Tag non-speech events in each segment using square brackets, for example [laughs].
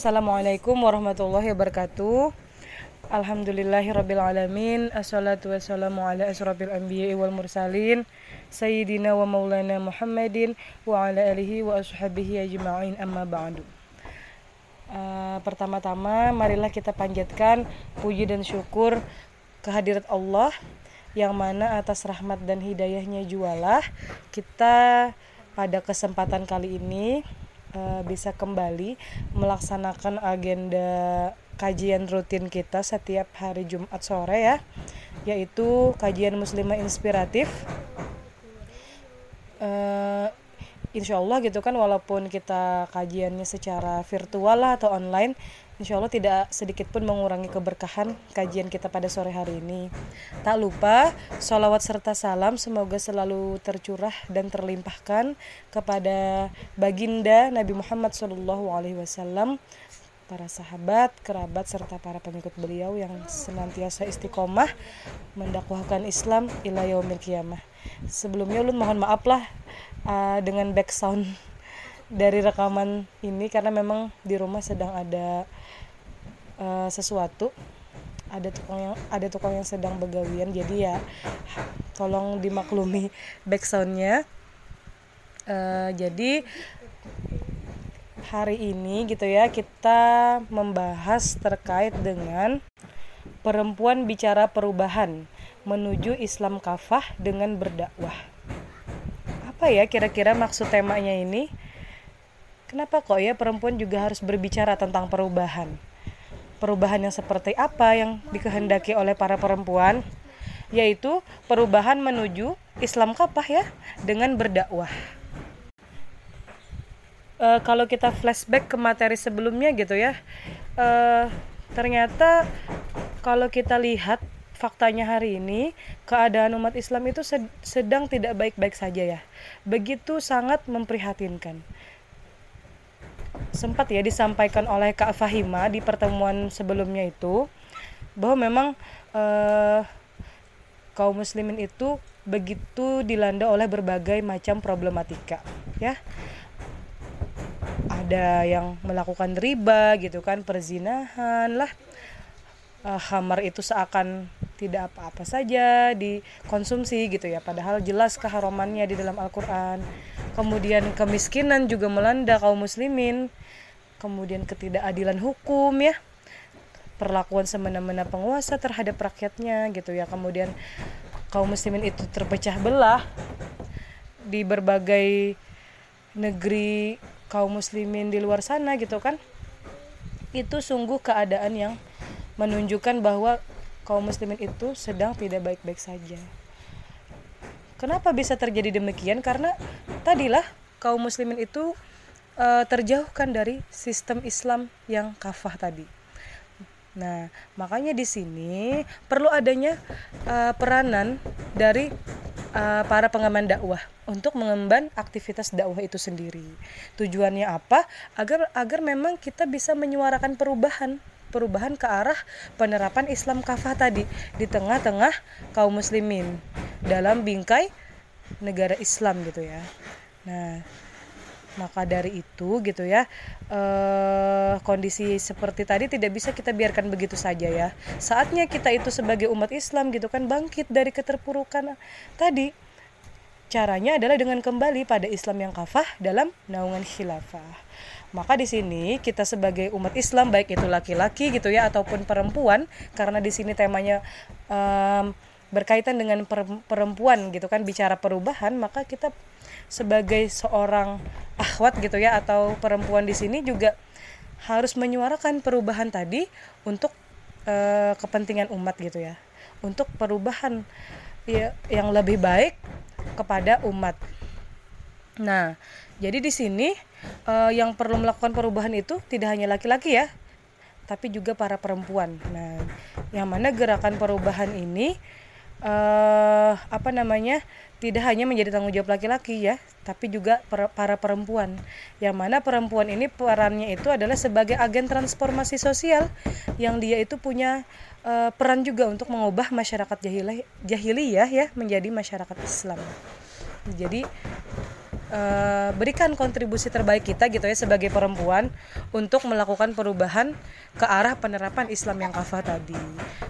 Assalamualaikum warahmatullahi wabarakatuh. Alhamdulillahirrabbilalamin Assalatu wassalamu ala asrafil anbiya wal mursalin. Sayyidina wa maulana Muhammadin Wa ala alihi wa ashabihi ajma'in. Amma ba'du. Uh, Pertama-tama marilah kita panjatkan puji dan syukur kehadirat Allah Yang mana atas rahmat dan hidayahnya jualah Kita pada kesempatan kali ini uh, bisa kembali melaksanakan agenda kajian rutin kita setiap hari Jumat sore ya yaitu kajian muslimah inspiratif. Uh, insya Allah gitu kan walaupun kita kajiannya secara virtual lah atau online Insya Allah tidak sedikit pun mengurangi keberkahan kajian kita pada sore hari ini. Tak lupa, sholawat serta salam semoga selalu tercurah dan terlimpahkan kepada baginda Nabi Muhammad SAW, para sahabat, kerabat, serta para pengikut beliau yang senantiasa istiqomah mendakwahkan Islam ila yaumil kiamah. Sebelumnya ulun mohon maaf lah uh, dengan background [laughs] dari rekaman ini karena memang di rumah sedang ada uh, sesuatu ada tukang yang ada tukang yang sedang begawian jadi ya tolong dimaklumi backsoundnya uh, jadi hari ini gitu ya kita membahas terkait dengan perempuan bicara perubahan menuju Islam kafah dengan berdakwah. Apa ya kira-kira maksud temanya ini? Kenapa kok ya perempuan juga harus berbicara tentang perubahan perubahan yang seperti apa yang dikehendaki oleh para perempuan yaitu perubahan menuju Islam kapah ya dengan berdakwah. E, kalau kita flashback ke materi sebelumnya gitu ya, e, ternyata kalau kita lihat faktanya hari ini keadaan umat Islam itu sedang tidak baik-baik saja ya, begitu sangat memprihatinkan sempat ya disampaikan oleh Kak Fahima di pertemuan sebelumnya itu bahwa memang uh, kaum muslimin itu begitu dilanda oleh berbagai macam problematika ya. Ada yang melakukan riba gitu kan perzinahan lah uh, hamar itu seakan tidak apa-apa saja dikonsumsi gitu ya. Padahal jelas keharumannya di dalam Al-Qur'an. Kemudian kemiskinan juga melanda kaum muslimin. Kemudian ketidakadilan hukum ya. Perlakuan semena-mena penguasa terhadap rakyatnya gitu ya. Kemudian kaum muslimin itu terpecah belah di berbagai negeri kaum muslimin di luar sana gitu kan. Itu sungguh keadaan yang menunjukkan bahwa kaum muslimin itu sedang tidak baik-baik saja kenapa bisa terjadi demikian karena tadilah kaum muslimin itu uh, terjauhkan dari sistem Islam yang kafah tadi. Nah, makanya di sini perlu adanya uh, peranan dari uh, para pengaman dakwah untuk mengemban aktivitas dakwah itu sendiri. Tujuannya apa? Agar agar memang kita bisa menyuarakan perubahan perubahan ke arah penerapan Islam kafah tadi di tengah-tengah kaum muslimin dalam bingkai negara Islam gitu ya. Nah, maka dari itu gitu ya eh, kondisi seperti tadi tidak bisa kita biarkan begitu saja ya. Saatnya kita itu sebagai umat Islam gitu kan bangkit dari keterpurukan tadi. Caranya adalah dengan kembali pada Islam yang kafah dalam naungan khilafah maka di sini kita sebagai umat Islam baik itu laki-laki gitu ya ataupun perempuan karena di sini temanya um, berkaitan dengan perempuan gitu kan bicara perubahan maka kita sebagai seorang akhwat gitu ya atau perempuan di sini juga harus menyuarakan perubahan tadi untuk uh, kepentingan umat gitu ya untuk perubahan ya, yang lebih baik kepada umat. Nah, jadi di sini uh, yang perlu melakukan perubahan itu tidak hanya laki-laki ya, tapi juga para perempuan. Nah, yang mana gerakan perubahan ini uh, apa namanya tidak hanya menjadi tanggung jawab laki-laki ya, tapi juga per, para perempuan. Yang mana perempuan ini perannya itu adalah sebagai agen transformasi sosial yang dia itu punya uh, peran juga untuk mengubah masyarakat jahiliyah, jahiliyah ya menjadi masyarakat Islam. Jadi uh, berikan kontribusi terbaik kita gitu ya sebagai perempuan untuk melakukan perubahan ke arah penerapan Islam yang kafah tadi.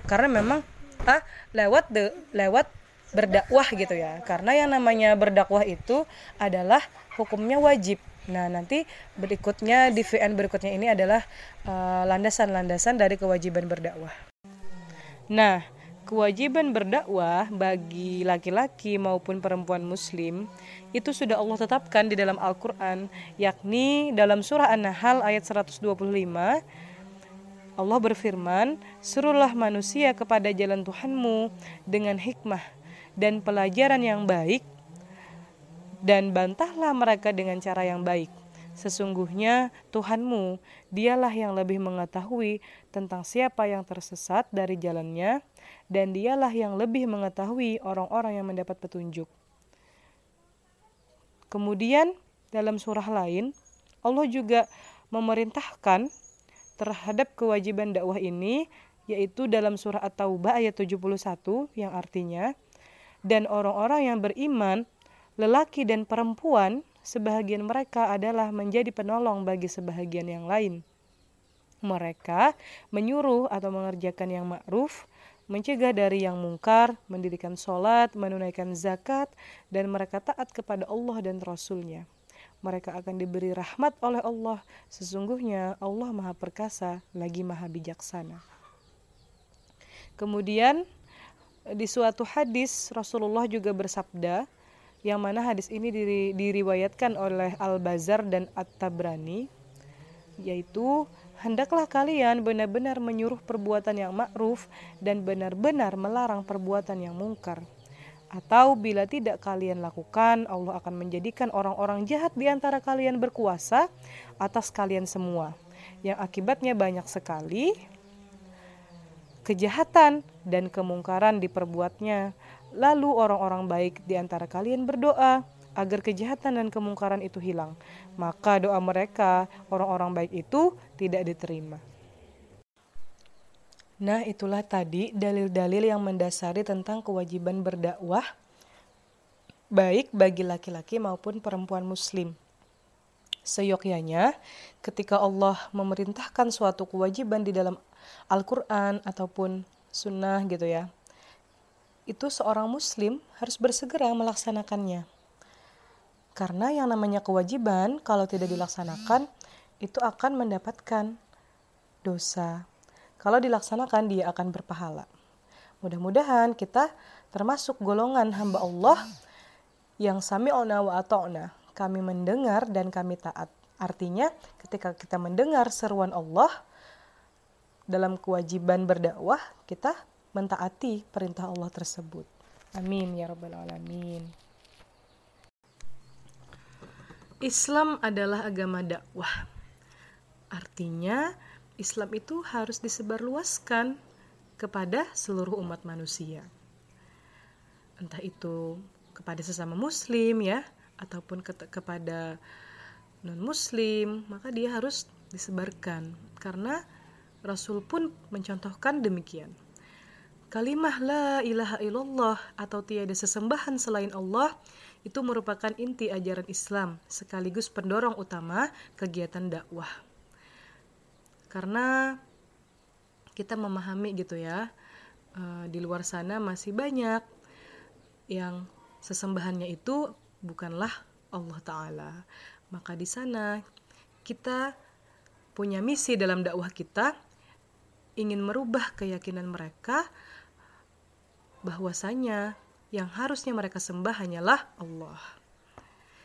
Karena memang ah lewat de lewat berdakwah gitu ya. Karena yang namanya berdakwah itu adalah hukumnya wajib. Nah, nanti berikutnya di VN berikutnya ini adalah uh, landasan-landasan uh, dari kewajiban berdakwah. Nah, kewajiban berdakwah bagi laki-laki maupun perempuan muslim itu sudah Allah tetapkan di dalam Al-Qur'an yakni dalam surah An-Nahl ayat 125 Allah berfirman, "Suruhlah manusia kepada jalan Tuhanmu dengan hikmah dan pelajaran yang baik dan bantahlah mereka dengan cara yang baik." Sesungguhnya Tuhanmu, dialah yang lebih mengetahui tentang siapa yang tersesat dari jalannya, dan dialah yang lebih mengetahui orang-orang yang mendapat petunjuk. Kemudian dalam surah lain, Allah juga memerintahkan terhadap kewajiban dakwah ini, yaitu dalam surah At-Taubah ayat 71 yang artinya, dan orang-orang yang beriman, lelaki dan perempuan, sebahagian mereka adalah menjadi penolong bagi sebahagian yang lain. Mereka menyuruh atau mengerjakan yang ma'ruf, mencegah dari yang mungkar, mendirikan sholat, menunaikan zakat, dan mereka taat kepada Allah dan Rasulnya. Mereka akan diberi rahmat oleh Allah. Sesungguhnya Allah maha perkasa, lagi maha bijaksana. Kemudian di suatu hadis Rasulullah juga bersabda, yang mana hadis ini diri, diriwayatkan oleh Al-Bazar dan At-Tabrani yaitu hendaklah kalian benar-benar menyuruh perbuatan yang ma'ruf dan benar-benar melarang perbuatan yang mungkar. Atau bila tidak kalian lakukan Allah akan menjadikan orang-orang jahat di antara kalian berkuasa atas kalian semua. Yang akibatnya banyak sekali kejahatan dan kemungkaran diperbuatnya. Lalu orang-orang baik di antara kalian berdoa agar kejahatan dan kemungkaran itu hilang. Maka doa mereka, orang-orang baik itu tidak diterima. Nah, itulah tadi dalil-dalil yang mendasari tentang kewajiban berdakwah baik bagi laki-laki maupun perempuan muslim. Seyogyanya, ketika Allah memerintahkan suatu kewajiban di dalam Al-Quran ataupun sunnah gitu ya, itu seorang muslim harus bersegera melaksanakannya. Karena yang namanya kewajiban kalau tidak dilaksanakan itu akan mendapatkan dosa. Kalau dilaksanakan dia akan berpahala. Mudah-mudahan kita termasuk golongan hamba Allah yang sami'una wa ata'na. Kami mendengar dan kami taat. Artinya ketika kita mendengar seruan Allah dalam kewajiban berdakwah, kita mentaati perintah Allah tersebut. Amin ya rabbal alamin. Islam adalah agama dakwah. Artinya Islam itu harus disebarluaskan kepada seluruh umat manusia. Entah itu kepada sesama muslim ya ataupun ke kepada non muslim, maka dia harus disebarkan karena Rasul pun mencontohkan demikian. Kalimah la ilaha illallah atau tiada sesembahan selain Allah itu merupakan inti ajaran Islam sekaligus pendorong utama kegiatan dakwah. Karena kita memahami gitu ya, eh, di luar sana masih banyak yang sesembahannya itu bukanlah Allah Ta'ala. Maka di sana kita punya misi dalam dakwah kita ingin merubah keyakinan mereka bahwasanya yang harusnya mereka sembah hanyalah Allah.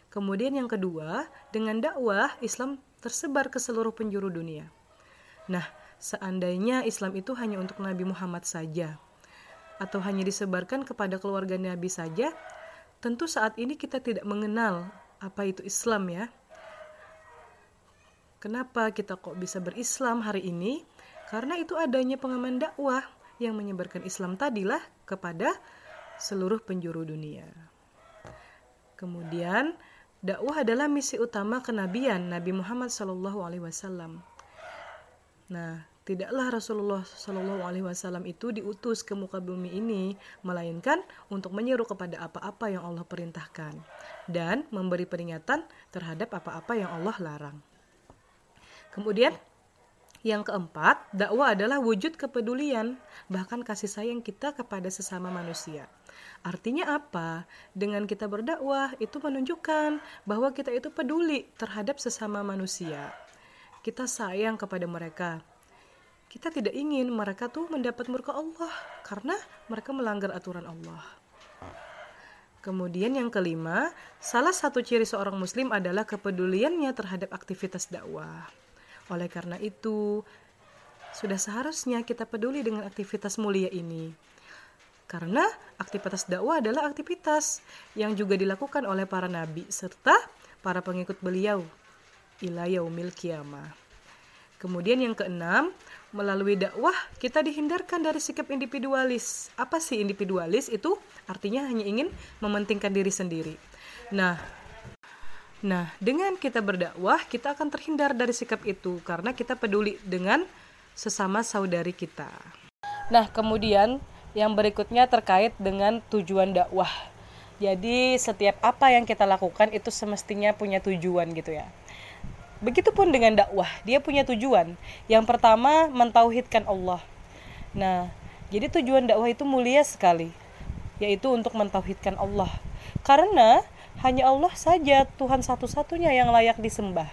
Kemudian yang kedua, dengan dakwah Islam tersebar ke seluruh penjuru dunia. Nah, seandainya Islam itu hanya untuk Nabi Muhammad saja atau hanya disebarkan kepada keluarga Nabi saja, tentu saat ini kita tidak mengenal apa itu Islam ya. Kenapa kita kok bisa berislam hari ini? Karena itu adanya pengaman dakwah yang menyebarkan Islam tadilah kepada seluruh penjuru dunia. Kemudian, dakwah adalah misi utama kenabian Nabi Muhammad SAW. Nah, Tidaklah Rasulullah Wasallam itu diutus ke muka bumi ini, melainkan untuk menyeru kepada apa-apa yang Allah perintahkan dan memberi peringatan terhadap apa-apa yang Allah larang. Kemudian yang keempat, dakwah adalah wujud kepedulian, bahkan kasih sayang kita kepada sesama manusia. Artinya apa? Dengan kita berdakwah itu menunjukkan bahwa kita itu peduli terhadap sesama manusia. Kita sayang kepada mereka, kita tidak ingin mereka tuh mendapat murka Allah karena mereka melanggar aturan Allah. Kemudian yang kelima, salah satu ciri seorang muslim adalah kepeduliannya terhadap aktivitas dakwah. Oleh karena itu, sudah seharusnya kita peduli dengan aktivitas mulia ini. Karena aktivitas dakwah adalah aktivitas yang juga dilakukan oleh para nabi serta para pengikut beliau ila yaumil kiamah. Kemudian yang keenam, melalui dakwah kita dihindarkan dari sikap individualis. Apa sih individualis? Itu artinya hanya ingin mementingkan diri sendiri. Nah, nah dengan kita berdakwah kita akan terhindar dari sikap itu karena kita peduli dengan sesama saudari kita. Nah, kemudian yang berikutnya terkait dengan tujuan dakwah. Jadi setiap apa yang kita lakukan itu semestinya punya tujuan gitu ya. Begitupun dengan dakwah, dia punya tujuan. Yang pertama, mentauhidkan Allah. Nah, jadi tujuan dakwah itu mulia sekali, yaitu untuk mentauhidkan Allah. Karena hanya Allah saja Tuhan satu-satunya yang layak disembah.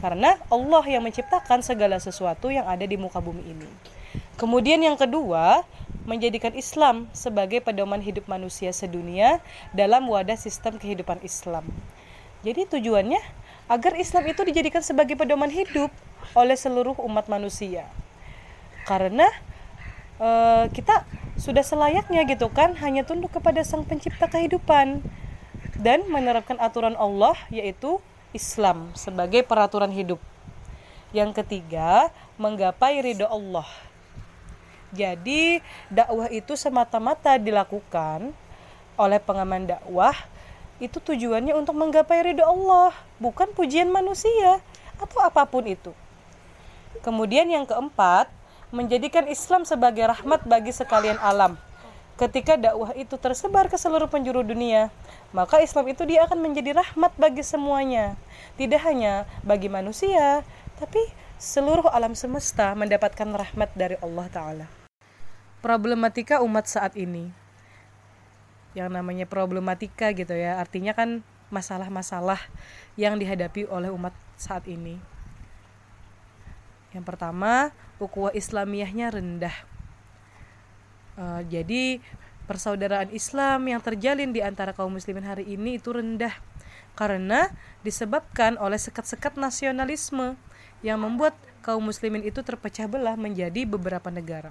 Karena Allah yang menciptakan segala sesuatu yang ada di muka bumi ini. Kemudian yang kedua, menjadikan Islam sebagai pedoman hidup manusia sedunia dalam wadah sistem kehidupan Islam. Jadi tujuannya agar Islam itu dijadikan sebagai pedoman hidup oleh seluruh umat manusia. Karena uh, kita sudah selayaknya gitu kan hanya tunduk kepada Sang Pencipta kehidupan dan menerapkan aturan Allah yaitu Islam sebagai peraturan hidup. Yang ketiga, menggapai ridho Allah. Jadi, dakwah itu semata-mata dilakukan oleh pengaman dakwah itu tujuannya untuk menggapai ridho Allah, bukan pujian manusia atau apa pun itu. Kemudian yang keempat, menjadikan Islam sebagai rahmat bagi sekalian alam. Ketika dakwah itu tersebar ke seluruh penjuru dunia, maka Islam itu dia akan menjadi rahmat bagi semuanya. Tidak hanya bagi manusia, tapi seluruh alam semesta mendapatkan rahmat dari Allah Ta'ala. Problematika umat saat ini. Yang namanya problematika gitu ya. Artinya kan masalah-masalah yang dihadapi oleh umat saat ini. Yang pertama ukhuwah Islamiyahnya rendah. Uh, jadi persaudaraan Islam yang terjalin di antara kaum muslimin hari ini itu rendah. Karena disebabkan oleh sekat-sekat nasionalisme yang membuat kaum muslimin itu terpecah belah menjadi beberapa negara.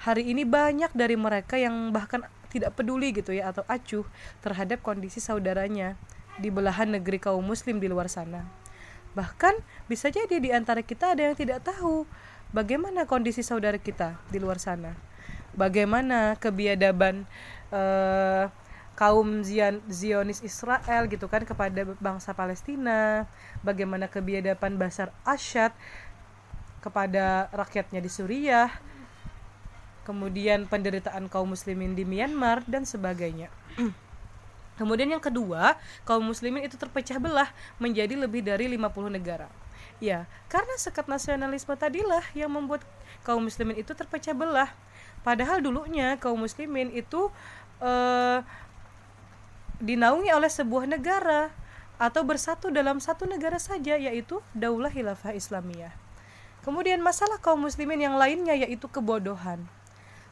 Hari ini banyak dari mereka yang bahkan tidak peduli gitu ya atau acuh terhadap kondisi saudaranya di belahan negeri kaum muslim di luar sana. Bahkan bisa jadi di antara kita ada yang tidak tahu bagaimana kondisi saudara kita di luar sana. Bagaimana kebiadaban uh, kaum Zion, Zionis Israel gitu kan kepada bangsa Palestina, bagaimana kebiadaban Basar Asyad kepada rakyatnya di Suriah, kemudian penderitaan kaum muslimin di Myanmar dan sebagainya. [clears throat] kemudian yang kedua, kaum muslimin itu terpecah belah menjadi lebih dari 50 negara. Ya, karena sekat nasionalisme tadilah yang membuat kaum muslimin itu terpecah belah. Padahal dulunya kaum muslimin itu uh, dinaungi oleh sebuah negara atau bersatu dalam satu negara saja yaitu Daulah Khilafah Islamiyah. Kemudian masalah kaum muslimin yang lainnya yaitu kebodohan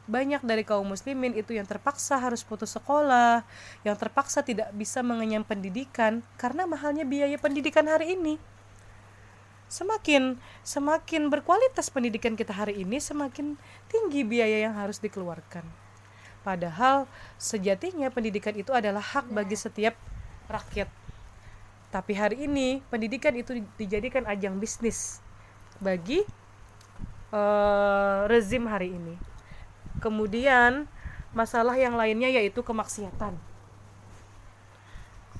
banyak dari kaum muslimin itu yang terpaksa harus putus sekolah, yang terpaksa tidak bisa mengenyam pendidikan karena mahalnya biaya pendidikan hari ini. Semakin semakin berkualitas pendidikan kita hari ini, semakin tinggi biaya yang harus dikeluarkan. Padahal sejatinya pendidikan itu adalah hak bagi setiap rakyat. Tapi hari ini pendidikan itu dijadikan ajang bisnis bagi uh, rezim hari ini. Kemudian masalah yang lainnya yaitu kemaksiatan.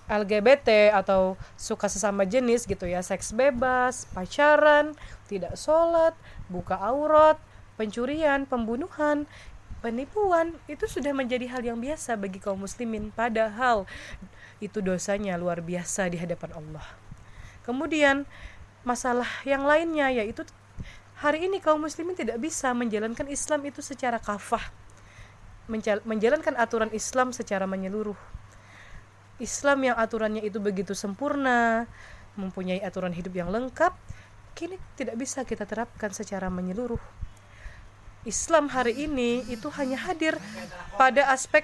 LGBT atau suka sesama jenis gitu ya seks bebas pacaran tidak sholat buka aurat pencurian pembunuhan penipuan itu sudah menjadi hal yang biasa bagi kaum muslimin padahal itu dosanya luar biasa di hadapan Allah kemudian masalah yang lainnya yaitu hari ini kaum muslimin tidak bisa menjalankan Islam itu secara kafah. Menjalankan aturan Islam secara menyeluruh. Islam yang aturannya itu begitu sempurna, mempunyai aturan hidup yang lengkap, kini tidak bisa kita terapkan secara menyeluruh. Islam hari ini itu hanya hadir pada aspek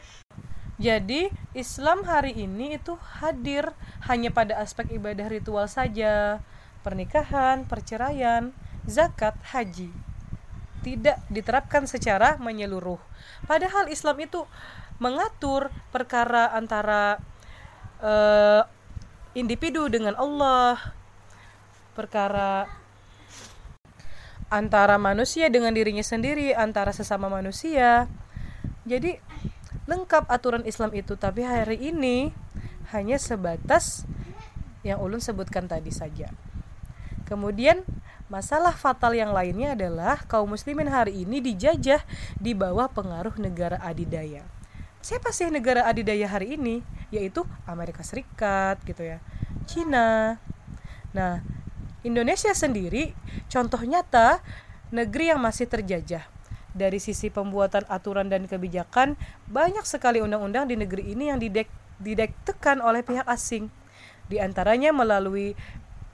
jadi Islam hari ini itu hadir hanya pada aspek ibadah ritual saja, pernikahan, perceraian, zakat, haji. Tidak diterapkan secara menyeluruh. Padahal Islam itu mengatur perkara antara uh, individu dengan Allah perkara antara manusia dengan dirinya sendiri antara sesama manusia jadi lengkap aturan Islam itu tapi hari ini hanya sebatas yang ulun sebutkan tadi saja kemudian masalah fatal yang lainnya adalah kaum muslimin hari ini dijajah di bawah pengaruh negara adidaya. Siapa sih negara adidaya hari ini? Yaitu Amerika Serikat gitu ya. Cina. Nah Indonesia sendiri contoh nyata negeri yang masih terjajah. Dari sisi pembuatan aturan dan kebijakan banyak sekali undang-undang di negeri ini yang didek didektekan oleh pihak asing. Di antaranya melalui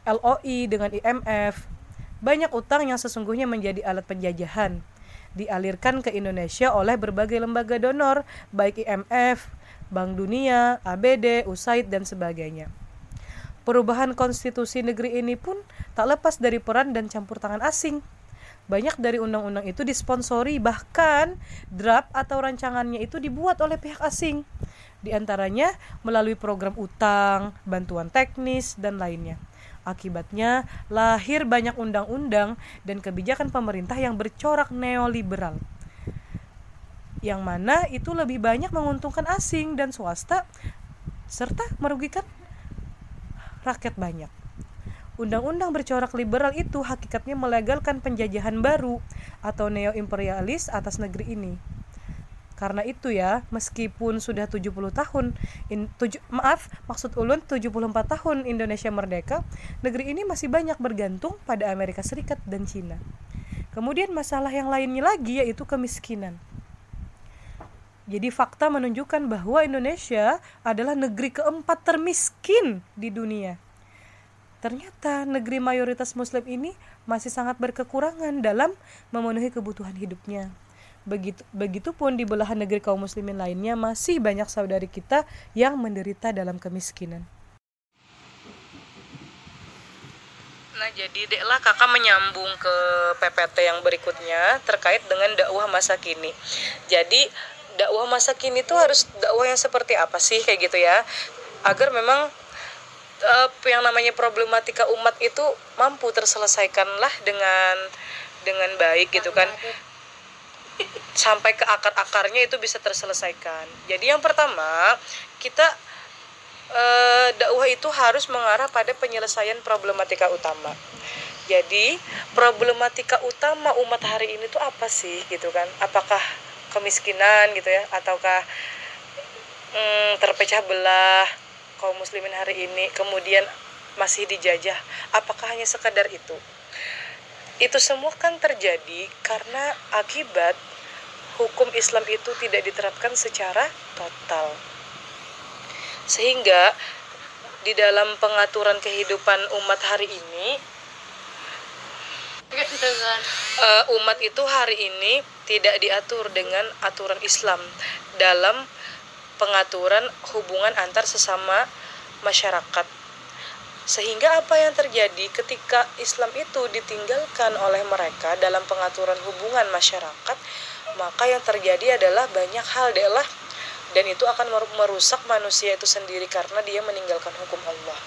LOI dengan IMF banyak utang yang sesungguhnya menjadi alat penjajahan dialirkan ke Indonesia oleh berbagai lembaga donor, baik IMF, Bank Dunia, ABD, USAID, dan sebagainya. Perubahan konstitusi negeri ini pun tak lepas dari peran dan campur tangan asing. Banyak dari undang-undang itu disponsori, bahkan draft atau rancangannya itu dibuat oleh pihak asing. Di antaranya melalui program utang, bantuan teknis, dan lainnya. Akibatnya lahir banyak undang-undang dan kebijakan pemerintah yang bercorak neoliberal. Yang mana itu lebih banyak menguntungkan asing dan swasta serta merugikan rakyat banyak. Undang-undang bercorak liberal itu hakikatnya melegalkan penjajahan baru atau neo-imperialis atas negeri ini karena itu ya meskipun sudah 70 tahun in, tuju, maaf maksud ulun 74 tahun Indonesia merdeka negeri ini masih banyak bergantung pada Amerika Serikat dan Cina. Kemudian masalah yang lainnya lagi yaitu kemiskinan. Jadi fakta menunjukkan bahwa Indonesia adalah negeri keempat termiskin di dunia. Ternyata negeri mayoritas muslim ini masih sangat berkekurangan dalam memenuhi kebutuhan hidupnya begitu begitupun di belahan negeri kaum muslimin lainnya masih banyak saudari kita yang menderita dalam kemiskinan. Nah, jadi deklah kakak menyambung ke PPT yang berikutnya terkait dengan dakwah masa kini. Jadi dakwah masa kini itu harus dakwah yang seperti apa sih kayak gitu ya? Agar memang uh, yang namanya problematika umat itu mampu terselesaikanlah dengan dengan baik gitu kan sampai ke akar-akarnya itu bisa terselesaikan. Jadi yang pertama, kita e, dakwah itu harus mengarah pada penyelesaian problematika utama. Jadi, problematika utama umat hari ini tuh apa sih gitu kan? Apakah kemiskinan gitu ya ataukah mm, terpecah belah kaum muslimin hari ini kemudian masih dijajah? Apakah hanya sekadar itu? Itu semua kan terjadi karena akibat hukum Islam itu tidak diterapkan secara total. Sehingga di dalam pengaturan kehidupan umat hari ini uh, umat itu hari ini tidak diatur dengan aturan Islam dalam pengaturan hubungan antar sesama masyarakat. Sehingga apa yang terjadi ketika Islam itu ditinggalkan oleh mereka dalam pengaturan hubungan masyarakat, maka yang terjadi adalah banyak hal adalah dan itu akan merusak manusia itu sendiri karena dia meninggalkan hukum Allah.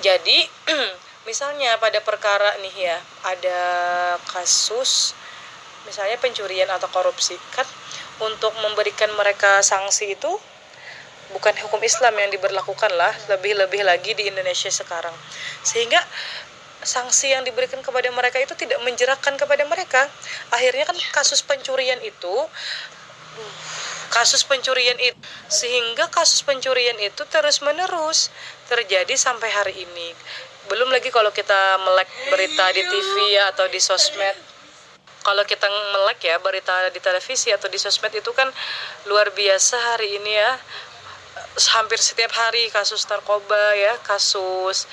Jadi [clears throat] misalnya pada perkara nih ya ada kasus misalnya pencurian atau korupsi kan untuk memberikan mereka sanksi itu bukan hukum Islam yang diberlakukan lah lebih-lebih lagi di Indonesia sekarang. Sehingga sanksi yang diberikan kepada mereka itu tidak menjerakkan kepada mereka. Akhirnya kan kasus pencurian itu kasus pencurian itu sehingga kasus pencurian itu terus menerus terjadi sampai hari ini. Belum lagi kalau kita melek berita di TV ya atau di sosmed. Kalau kita melek ya berita di televisi atau di sosmed itu kan luar biasa hari ini ya hampir setiap hari kasus narkoba ya kasus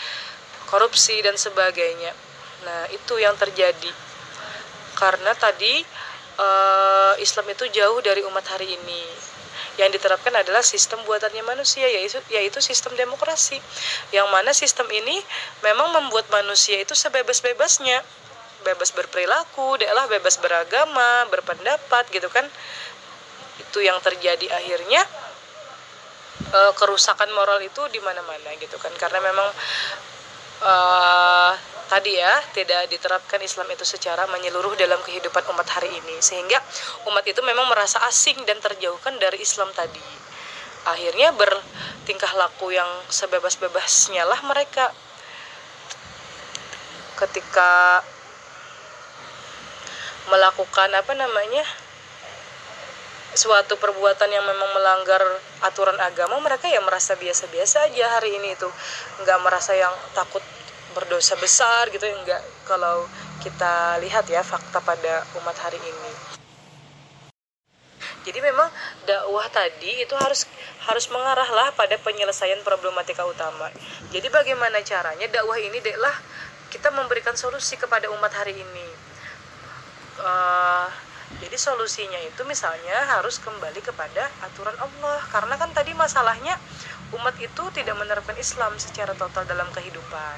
korupsi dan sebagainya. Nah itu yang terjadi. Karena tadi uh, Islam itu jauh dari umat hari ini. Yang diterapkan adalah sistem buatannya manusia yaitu yaitu sistem demokrasi. Yang mana sistem ini memang membuat manusia itu sebebas-bebasnya. Bebas berperilaku adalah bebas beragama berpendapat gitu kan. Itu yang terjadi akhirnya uh, kerusakan moral itu di mana-mana gitu kan. Karena memang uh, tadi ya tidak diterapkan Islam itu secara menyeluruh dalam kehidupan umat hari ini. Sehingga umat itu memang merasa asing dan terjauhkan dari Islam tadi. Akhirnya bertingkah laku yang sebebas-bebasnya lah mereka. Ketika melakukan apa namanya suatu perbuatan yang memang melanggar aturan agama mereka ya merasa biasa-biasa aja hari ini itu. Nggak merasa yang takut berdosa besar gitu enggak kalau kita lihat ya fakta pada umat hari ini. Jadi memang dakwah tadi itu harus harus mengarahlah pada penyelesaian problematika utama. Jadi bagaimana caranya dakwah ini adalah kita memberikan solusi kepada umat hari ini. Uh, jadi solusinya itu misalnya harus kembali kepada aturan Allah. Karena kan tadi masalahnya umat itu tidak menerapkan Islam secara total dalam kehidupan.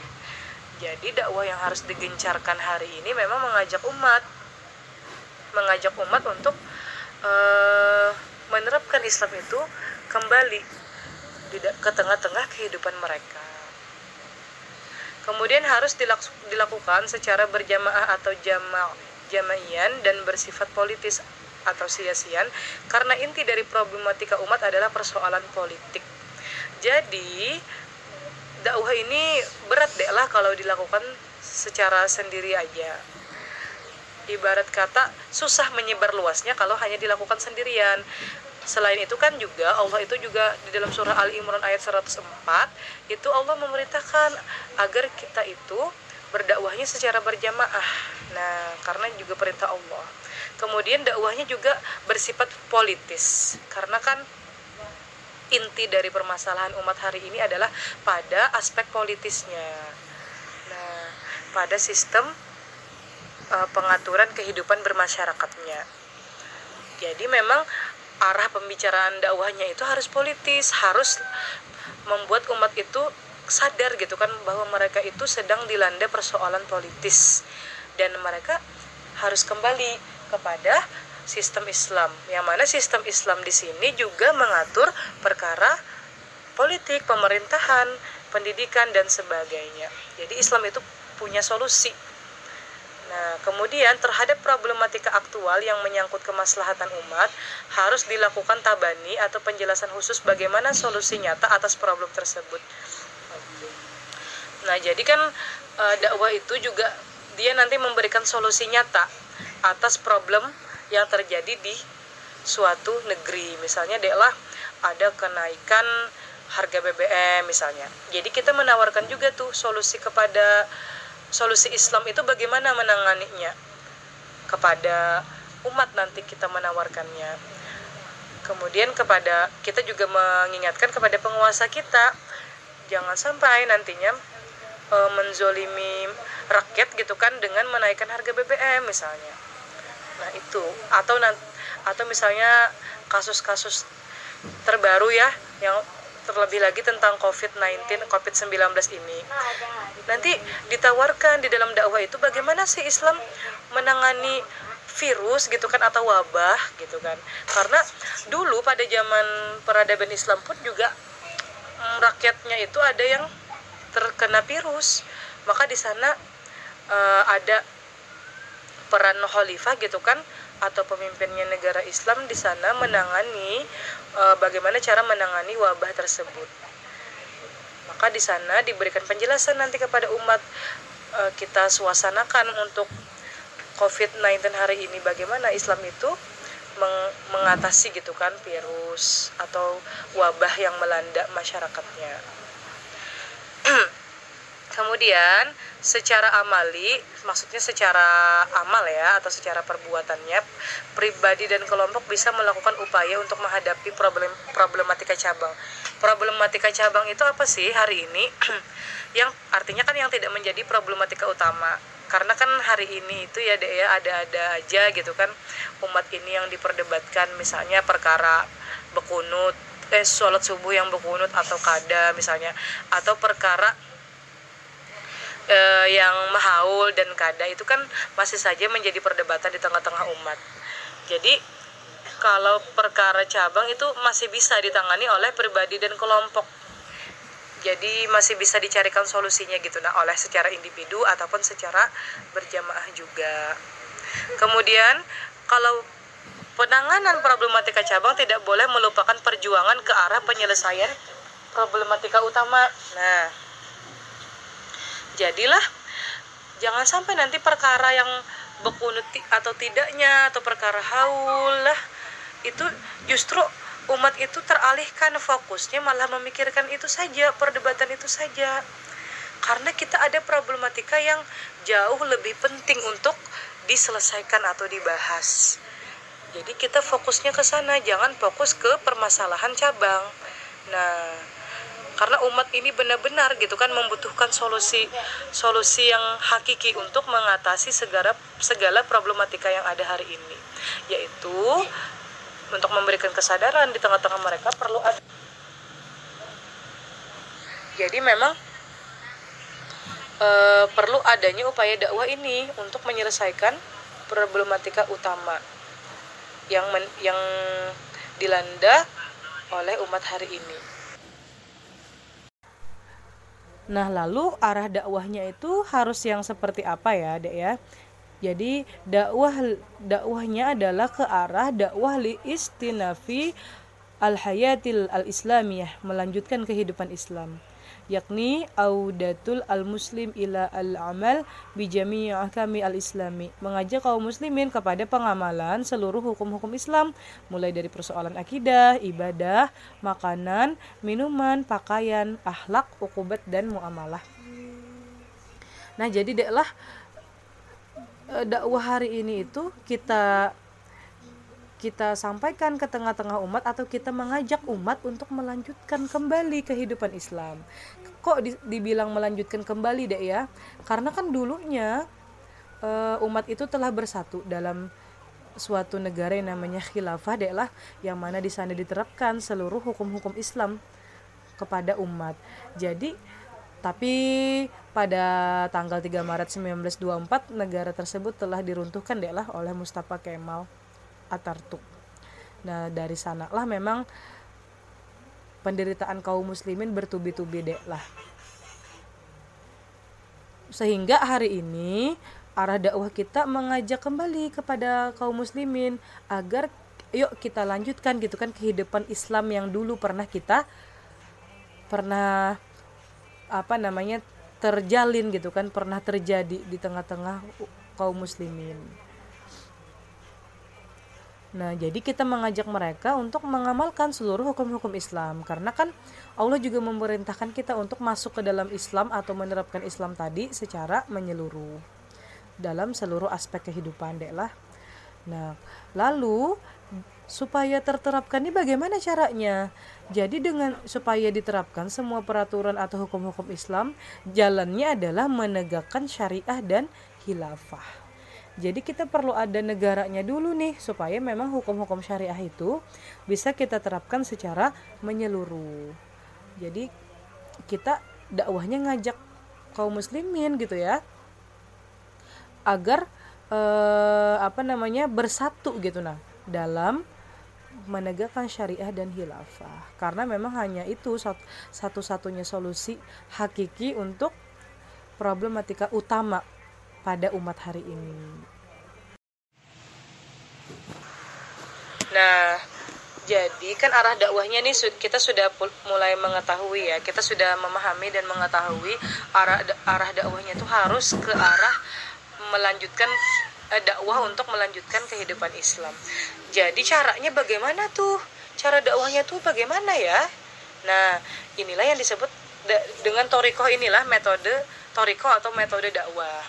Jadi dakwah yang harus digencarkan hari ini memang mengajak umat, mengajak umat untuk uh, menerapkan Islam itu kembali ke tengah-tengah kehidupan mereka. Kemudian harus dilakukan secara berjamaah atau jama' jamaian dan bersifat politis atau sia-sian karena inti dari problematika umat adalah persoalan politik. Jadi dakwah ini berat deh lah kalau dilakukan secara sendiri aja ibarat kata susah menyebar luasnya kalau hanya dilakukan sendirian selain itu kan juga Allah itu juga di dalam surah Al Imran ayat 104 itu Allah memerintahkan agar kita itu berdakwahnya secara berjamaah nah karena juga perintah Allah kemudian dakwahnya juga bersifat politis karena kan inti dari permasalahan umat hari ini adalah pada aspek politisnya. Nah, pada sistem uh, pengaturan kehidupan bermasyarakatnya. Jadi memang arah pembicaraan dakwahnya itu harus politis, harus membuat umat itu sadar gitu kan bahwa mereka itu sedang dilanda persoalan politis dan mereka harus kembali kepada sistem Islam yang mana sistem Islam di sini juga mengatur perkara politik, pemerintahan, pendidikan dan sebagainya. Jadi Islam itu punya solusi. Nah, kemudian terhadap problematika aktual yang menyangkut kemaslahatan umat harus dilakukan tabani atau penjelasan khusus bagaimana solusi nyata atas problem tersebut. Nah, jadi kan e, dakwah itu juga dia nanti memberikan solusi nyata atas problem yang terjadi di suatu negeri. Misalnya adalah ada kenaikan harga BBM misalnya. Jadi kita menawarkan juga tuh solusi kepada solusi Islam itu bagaimana menanganinya kepada umat nanti kita menawarkannya. Kemudian kepada kita juga mengingatkan kepada penguasa kita jangan sampai nantinya e, menzolimi rakyat gitu kan dengan menaikkan harga BBM misalnya nah itu atau atau misalnya kasus-kasus terbaru ya yang terlebih lagi tentang COVID-19, COVID-19 ini. Nanti ditawarkan di dalam dakwah itu bagaimana sih Islam menangani virus gitu kan atau wabah gitu kan. Karena dulu pada zaman peradaban Islam pun juga rakyatnya itu ada yang terkena virus. Maka di sana uh, ada peran khalifah gitu kan atau pemimpinnya negara Islam di sana menangani e, bagaimana cara menangani wabah tersebut. Maka di sana diberikan penjelasan nanti kepada umat e, kita suasanakan untuk COVID-19 hari ini bagaimana Islam itu meng mengatasi gitu kan virus atau wabah yang melanda masyarakatnya. [clears throat] Kemudian secara amali, maksudnya secara amal ya atau secara perbuatannya, pribadi dan kelompok bisa melakukan upaya untuk menghadapi problem problematika cabang. Problematika cabang itu apa sih hari ini? [clears throat] yang artinya kan yang tidak menjadi problematika utama. Karena kan hari ini itu ya deh ya ada-ada aja gitu kan umat ini yang diperdebatkan misalnya perkara bekunut eh sholat subuh yang bekunut atau kada misalnya atau perkara eh, yang mahaul dan kada itu kan masih saja menjadi perdebatan di tengah-tengah umat. Jadi kalau perkara cabang itu masih bisa ditangani oleh pribadi dan kelompok. Jadi masih bisa dicarikan solusinya gitu nah oleh secara individu ataupun secara berjamaah juga. Kemudian kalau penanganan problematika cabang tidak boleh melupakan perjuangan ke arah penyelesaian problematika utama. Nah, jadilah jangan sampai nanti perkara yang bekunut atau tidaknya atau perkara haul lah itu justru umat itu teralihkan fokusnya malah memikirkan itu saja perdebatan itu saja. Karena kita ada problematika yang jauh lebih penting untuk diselesaikan atau dibahas. Jadi kita fokusnya ke sana jangan fokus ke permasalahan cabang. Nah karena umat ini benar-benar gitu kan membutuhkan solusi solusi yang hakiki untuk mengatasi segala segala problematika yang ada hari ini. Yaitu untuk memberikan kesadaran di tengah-tengah mereka perlu ada jadi memang e, perlu adanya upaya dakwah ini untuk menyelesaikan problematika utama yang men, yang dilanda oleh umat hari ini. Nah, lalu arah dakwahnya itu harus yang seperti apa ya, Dek ya? Jadi dakwah dakwahnya adalah ke arah dakwah li istinafi al hayatil al islamiyah, melanjutkan kehidupan Islam yakni audatul al-muslim ila al-amal bijami ahkami al-islami mengajak kaum muslimin kepada pengamalan seluruh hukum-hukum Islam mulai dari persoalan akidah, ibadah, makanan, minuman, pakaian, akhlak, ukubat dan muamalah. Nah, jadi deklah dakwah hari ini itu kita kita sampaikan ke tengah-tengah umat atau kita mengajak umat untuk melanjutkan kembali kehidupan Islam. Kok di, dibilang melanjutkan kembali deh ya? Karena kan dulunya uh, umat itu telah bersatu dalam suatu negara yang namanya khilafah deh lah yang mana di sana diterapkan seluruh hukum-hukum Islam kepada umat. Jadi tapi pada tanggal 3 Maret 1924 negara tersebut telah diruntuhkan lah oleh Mustafa Kemal Atartuk. Nah, dari sanalah memang penderitaan kaum muslimin bertubi-tubi dek lah. Sehingga hari ini arah dakwah kita mengajak kembali kepada kaum muslimin agar yuk kita lanjutkan gitu kan kehidupan Islam yang dulu pernah kita pernah apa namanya terjalin gitu kan pernah terjadi di tengah-tengah kaum muslimin. Nah, jadi kita mengajak mereka untuk mengamalkan seluruh hukum-hukum Islam karena kan Allah juga memerintahkan kita untuk masuk ke dalam Islam atau menerapkan Islam tadi secara menyeluruh dalam seluruh aspek kehidupan deh lah. Nah, lalu supaya terterapkan ini bagaimana caranya? Jadi dengan supaya diterapkan semua peraturan atau hukum-hukum Islam, jalannya adalah menegakkan syariah dan khilafah. Jadi kita perlu ada negaranya dulu nih supaya memang hukum-hukum syariah itu bisa kita terapkan secara menyeluruh. Jadi kita dakwahnya ngajak kaum muslimin gitu ya agar eh, apa namanya bersatu gitu nah dalam menegakkan syariah dan hilafah karena memang hanya itu satu-satunya solusi hakiki untuk problematika utama pada umat hari ini. Nah, jadi kan arah dakwahnya nih kita sudah mulai mengetahui ya, kita sudah memahami dan mengetahui arah arah dakwahnya itu harus ke arah melanjutkan eh, dakwah untuk melanjutkan kehidupan Islam. Jadi caranya bagaimana tuh? Cara dakwahnya tuh bagaimana ya? Nah, inilah yang disebut dengan toriko inilah metode toriko atau metode dakwah.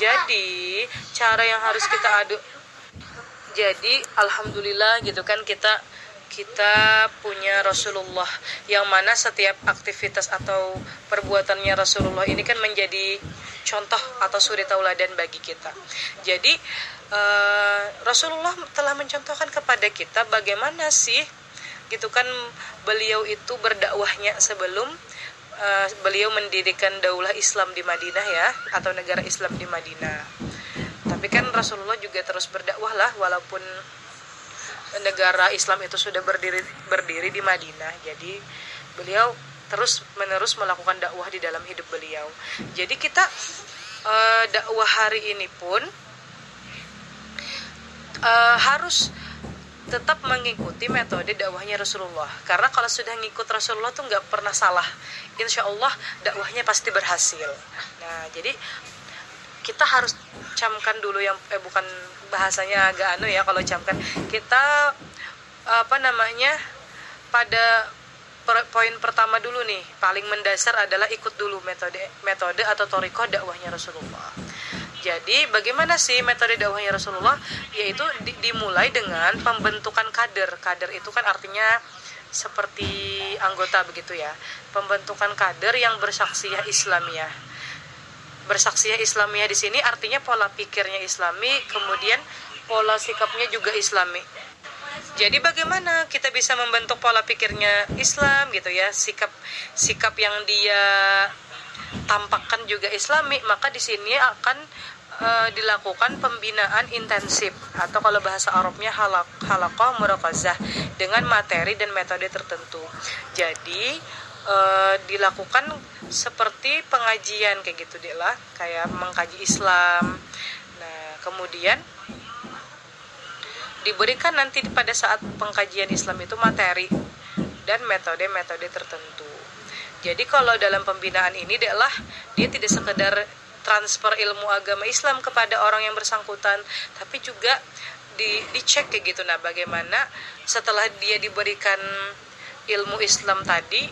Jadi cara yang harus kita adu jadi alhamdulillah gitu kan kita kita punya Rasulullah yang mana setiap aktivitas atau perbuatannya Rasulullah ini kan menjadi contoh atau suri tauladan bagi kita. Jadi uh, Rasulullah telah mencontohkan kepada kita bagaimana sih gitu kan beliau itu berdakwahnya sebelum uh, beliau mendirikan daulah Islam di Madinah ya atau negara Islam di Madinah. Tapi kan Rasulullah juga terus berdakwah lah walaupun negara Islam itu sudah berdiri berdiri di Madinah. Jadi beliau terus menerus melakukan dakwah di dalam hidup beliau. Jadi kita uh, dakwah hari ini pun uh, harus tetap mengikuti metode dakwahnya Rasulullah karena kalau sudah ngikut Rasulullah tuh nggak pernah salah insya Allah dakwahnya pasti berhasil nah jadi kita harus camkan dulu yang eh bukan bahasanya agak anu ya kalau camkan. Kita apa namanya pada poin pertama dulu nih paling mendasar adalah ikut dulu metode metode atau toriko dakwahnya Rasulullah. Jadi bagaimana sih metode dakwahnya Rasulullah? Yaitu di, dimulai dengan pembentukan kader. Kader itu kan artinya seperti anggota begitu ya. Pembentukan kader yang bersaksiah Islamiyah bersaksiah Islamiyah di sini artinya pola pikirnya Islami, kemudian pola sikapnya juga Islami. Jadi bagaimana kita bisa membentuk pola pikirnya Islam gitu ya, sikap sikap yang dia tampakkan juga Islami, maka di sini akan uh, dilakukan pembinaan intensif atau kalau bahasa Arabnya halak halakoh murakazah dengan materi dan metode tertentu. Jadi uh, dilakukan seperti pengajian kayak gitu deh lah. Kayak mengkaji Islam. Nah kemudian diberikan nanti pada saat pengkajian Islam itu materi dan metode-metode tertentu. Jadi kalau dalam pembinaan ini adalah dia tidak sekedar transfer ilmu agama Islam kepada orang yang bersangkutan tapi juga di dicek kayak gitu. Nah bagaimana setelah dia diberikan ilmu Islam tadi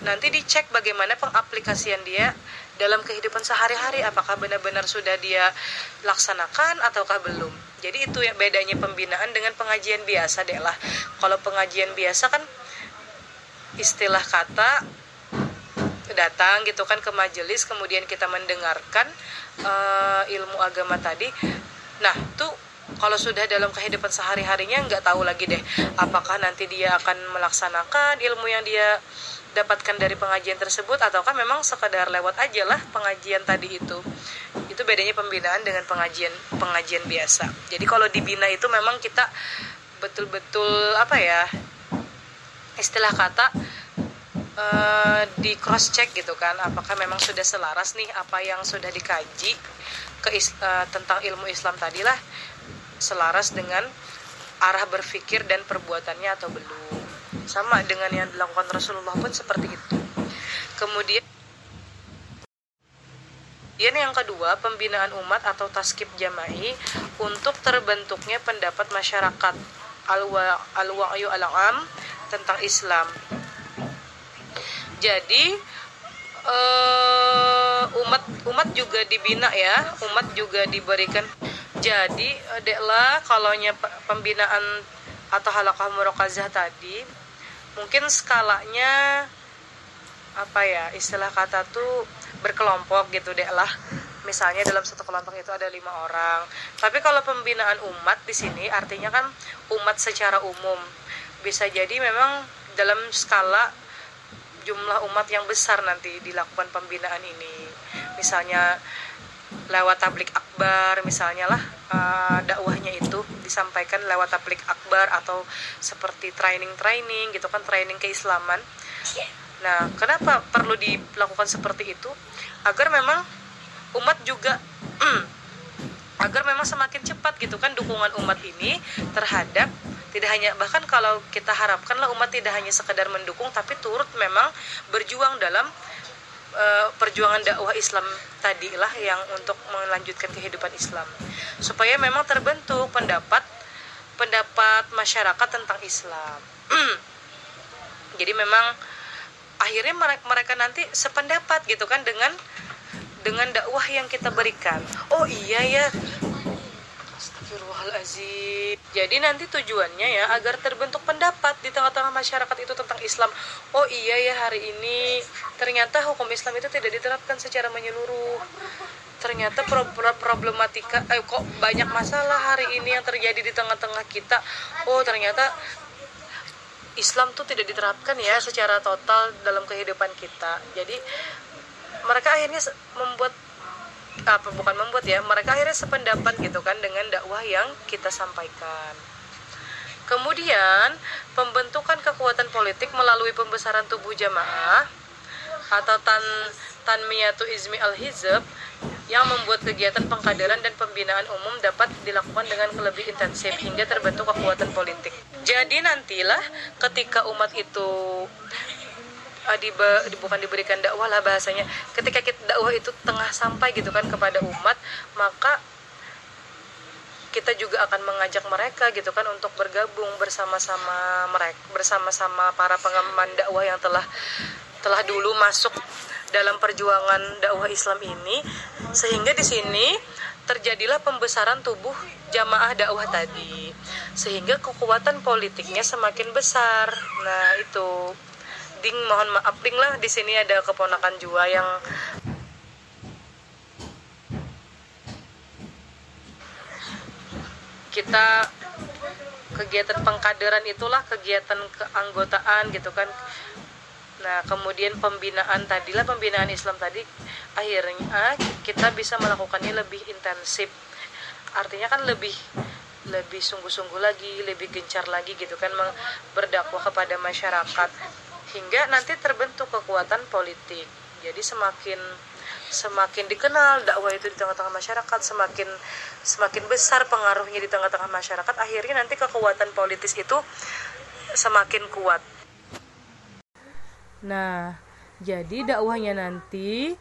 nanti dicek bagaimana pengaplikasian dia dalam kehidupan sehari-hari. Apakah benar-benar sudah dia laksanakan ataukah belum. Jadi itu ya bedanya pembinaan dengan pengajian biasa deh lah. Kalau pengajian biasa kan istilah kata datang gitu kan ke majelis kemudian kita mendengarkan uh, ilmu agama tadi. Nah tuh kalau sudah dalam kehidupan sehari-harinya nggak tahu lagi deh apakah nanti dia akan melaksanakan ilmu yang dia dapatkan dari pengajian tersebut ataukah memang sekadar lewat aja lah pengajian tadi itu? Itu bedanya pembinaan dengan pengajian pengajian biasa. Jadi kalau dibina itu memang kita betul-betul apa ya istilah kata uh, di cross check gitu kan apakah memang sudah selaras nih apa yang sudah dikaji ke uh, tentang ilmu Islam tadi lah selaras dengan arah berpikir dan perbuatannya atau belum sama dengan yang dilakukan Rasulullah pun seperti itu kemudian Kemudian yang kedua, pembinaan umat atau taskib jama'i untuk terbentuknya pendapat masyarakat al-wa'yu al-am tentang Islam. Jadi uh, umat umat juga dibina ya, umat juga diberikan. Jadi, deklah kalau pembinaan atau halakah murokazah tadi mungkin skalanya apa ya istilah kata tuh berkelompok gitu deh lah. Misalnya dalam satu kelompok itu ada lima orang. Tapi kalau pembinaan umat di sini artinya kan umat secara umum. Bisa jadi memang dalam skala jumlah umat yang besar nanti dilakukan pembinaan ini. Misalnya lewat tablik akbar misalnya lah uh, dakwahnya itu disampaikan lewat tablik akbar atau seperti training-training gitu kan training keislaman. Nah kenapa perlu dilakukan seperti itu? Agar memang umat juga [clears throat] agar memang memang semakin cepat gitu kan dukungan umat ini terhadap tidak hanya bahkan kalau kita harapkanlah umat tidak hanya sekedar mendukung tapi turut memang berjuang dalam uh, perjuangan dakwah Islam tadilah yang untuk melanjutkan kehidupan Islam. Supaya memang terbentuk pendapat pendapat masyarakat tentang Islam. [clears throat] Jadi memang akhirnya mereka, mereka nanti sependapat gitu kan dengan dengan dakwah yang kita berikan. Oh iya ya Astagfirullahaladzim. Jadi nanti tujuannya ya agar terbentuk pendapat di tengah-tengah masyarakat itu tentang Islam. Oh iya ya hari ini ternyata hukum Islam itu tidak diterapkan secara menyeluruh. Ternyata pro problematika eh, kok banyak masalah hari ini yang terjadi di tengah-tengah kita. Oh ternyata Islam tuh tidak diterapkan ya secara total dalam kehidupan kita. Jadi mereka akhirnya membuat apa bukan membuat ya mereka akhirnya sependapat gitu kan dengan dakwah yang kita sampaikan kemudian pembentukan kekuatan politik melalui pembesaran tubuh jamaah atau tan tanmiyatu izmi al hizb yang membuat kegiatan pengkaderan dan pembinaan umum dapat dilakukan dengan lebih intensif hingga terbentuk kekuatan politik. Jadi nantilah ketika umat itu uh, dibe, bukan diberikan dakwah lah bahasanya. Ketika kita dakwah itu tengah sampai gitu kan kepada umat maka kita juga akan mengajak mereka gitu kan untuk bergabung bersama-sama mereka bersama-sama para pengemban dakwah yang telah telah dulu masuk dalam perjuangan dakwah Islam ini. Sehingga di sini terjadilah pembesaran tubuh jamaah dakwah tadi. Sehingga kekuatan politiknya semakin besar. Nah itu ding mohon maaf ding lah di sini ada keponakan jua yang kita kegiatan pengkaderan itulah kegiatan keanggotaan gitu kan. Nah kemudian pembinaan tadilah pembinaan Islam tadi akhirnya kita bisa melakukannya lebih intensif. Artinya kan lebih lebih sungguh-sungguh lagi lebih gencar lagi gitu kan berdakwah kepada masyarakat hingga nanti terbentuk kekuatan politik. Jadi semakin semakin dikenal dakwah itu di tengah-tengah masyarakat semakin semakin besar pengaruhnya di tengah-tengah masyarakat akhirnya nanti kekuatan politis itu semakin kuat. Nah jadi dakwahnya nanti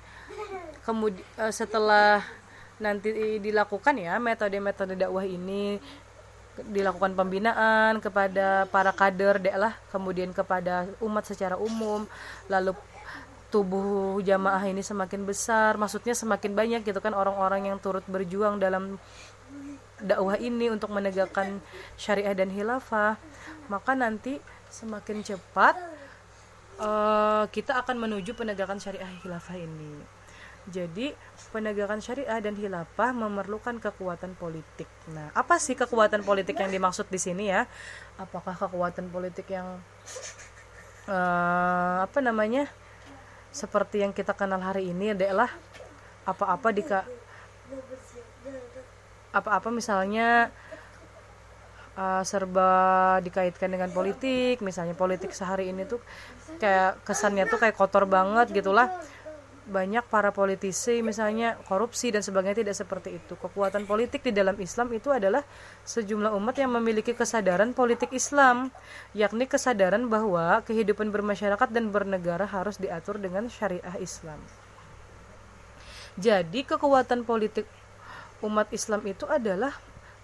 kemudian eh, setelah nanti dilakukan ya metode-metode dakwah ini dilakukan pembinaan kepada para kader lah kemudian kepada umat secara umum lalu tubuh jamaah ini semakin besar maksudnya semakin banyak gitu kan orang-orang yang turut berjuang dalam dakwah ini untuk menegakkan syariah dan hilafah maka nanti semakin cepat uh, kita akan menuju penegakan syariah hilafah ini jadi penegakan syariah dan hilafah memerlukan kekuatan politik. Nah, apa sih kekuatan politik yang dimaksud di sini ya? Apakah kekuatan politik yang uh, apa namanya? Seperti yang kita kenal hari ini adalah apa-apa di apa-apa misalnya uh, serba dikaitkan dengan politik, misalnya politik sehari ini tuh kayak kesannya tuh kayak kotor banget gitulah banyak para politisi misalnya korupsi dan sebagainya tidak seperti itu. Kekuatan politik di dalam Islam itu adalah sejumlah umat yang memiliki kesadaran politik Islam, yakni kesadaran bahwa kehidupan bermasyarakat dan bernegara harus diatur dengan syariah Islam. Jadi kekuatan politik umat Islam itu adalah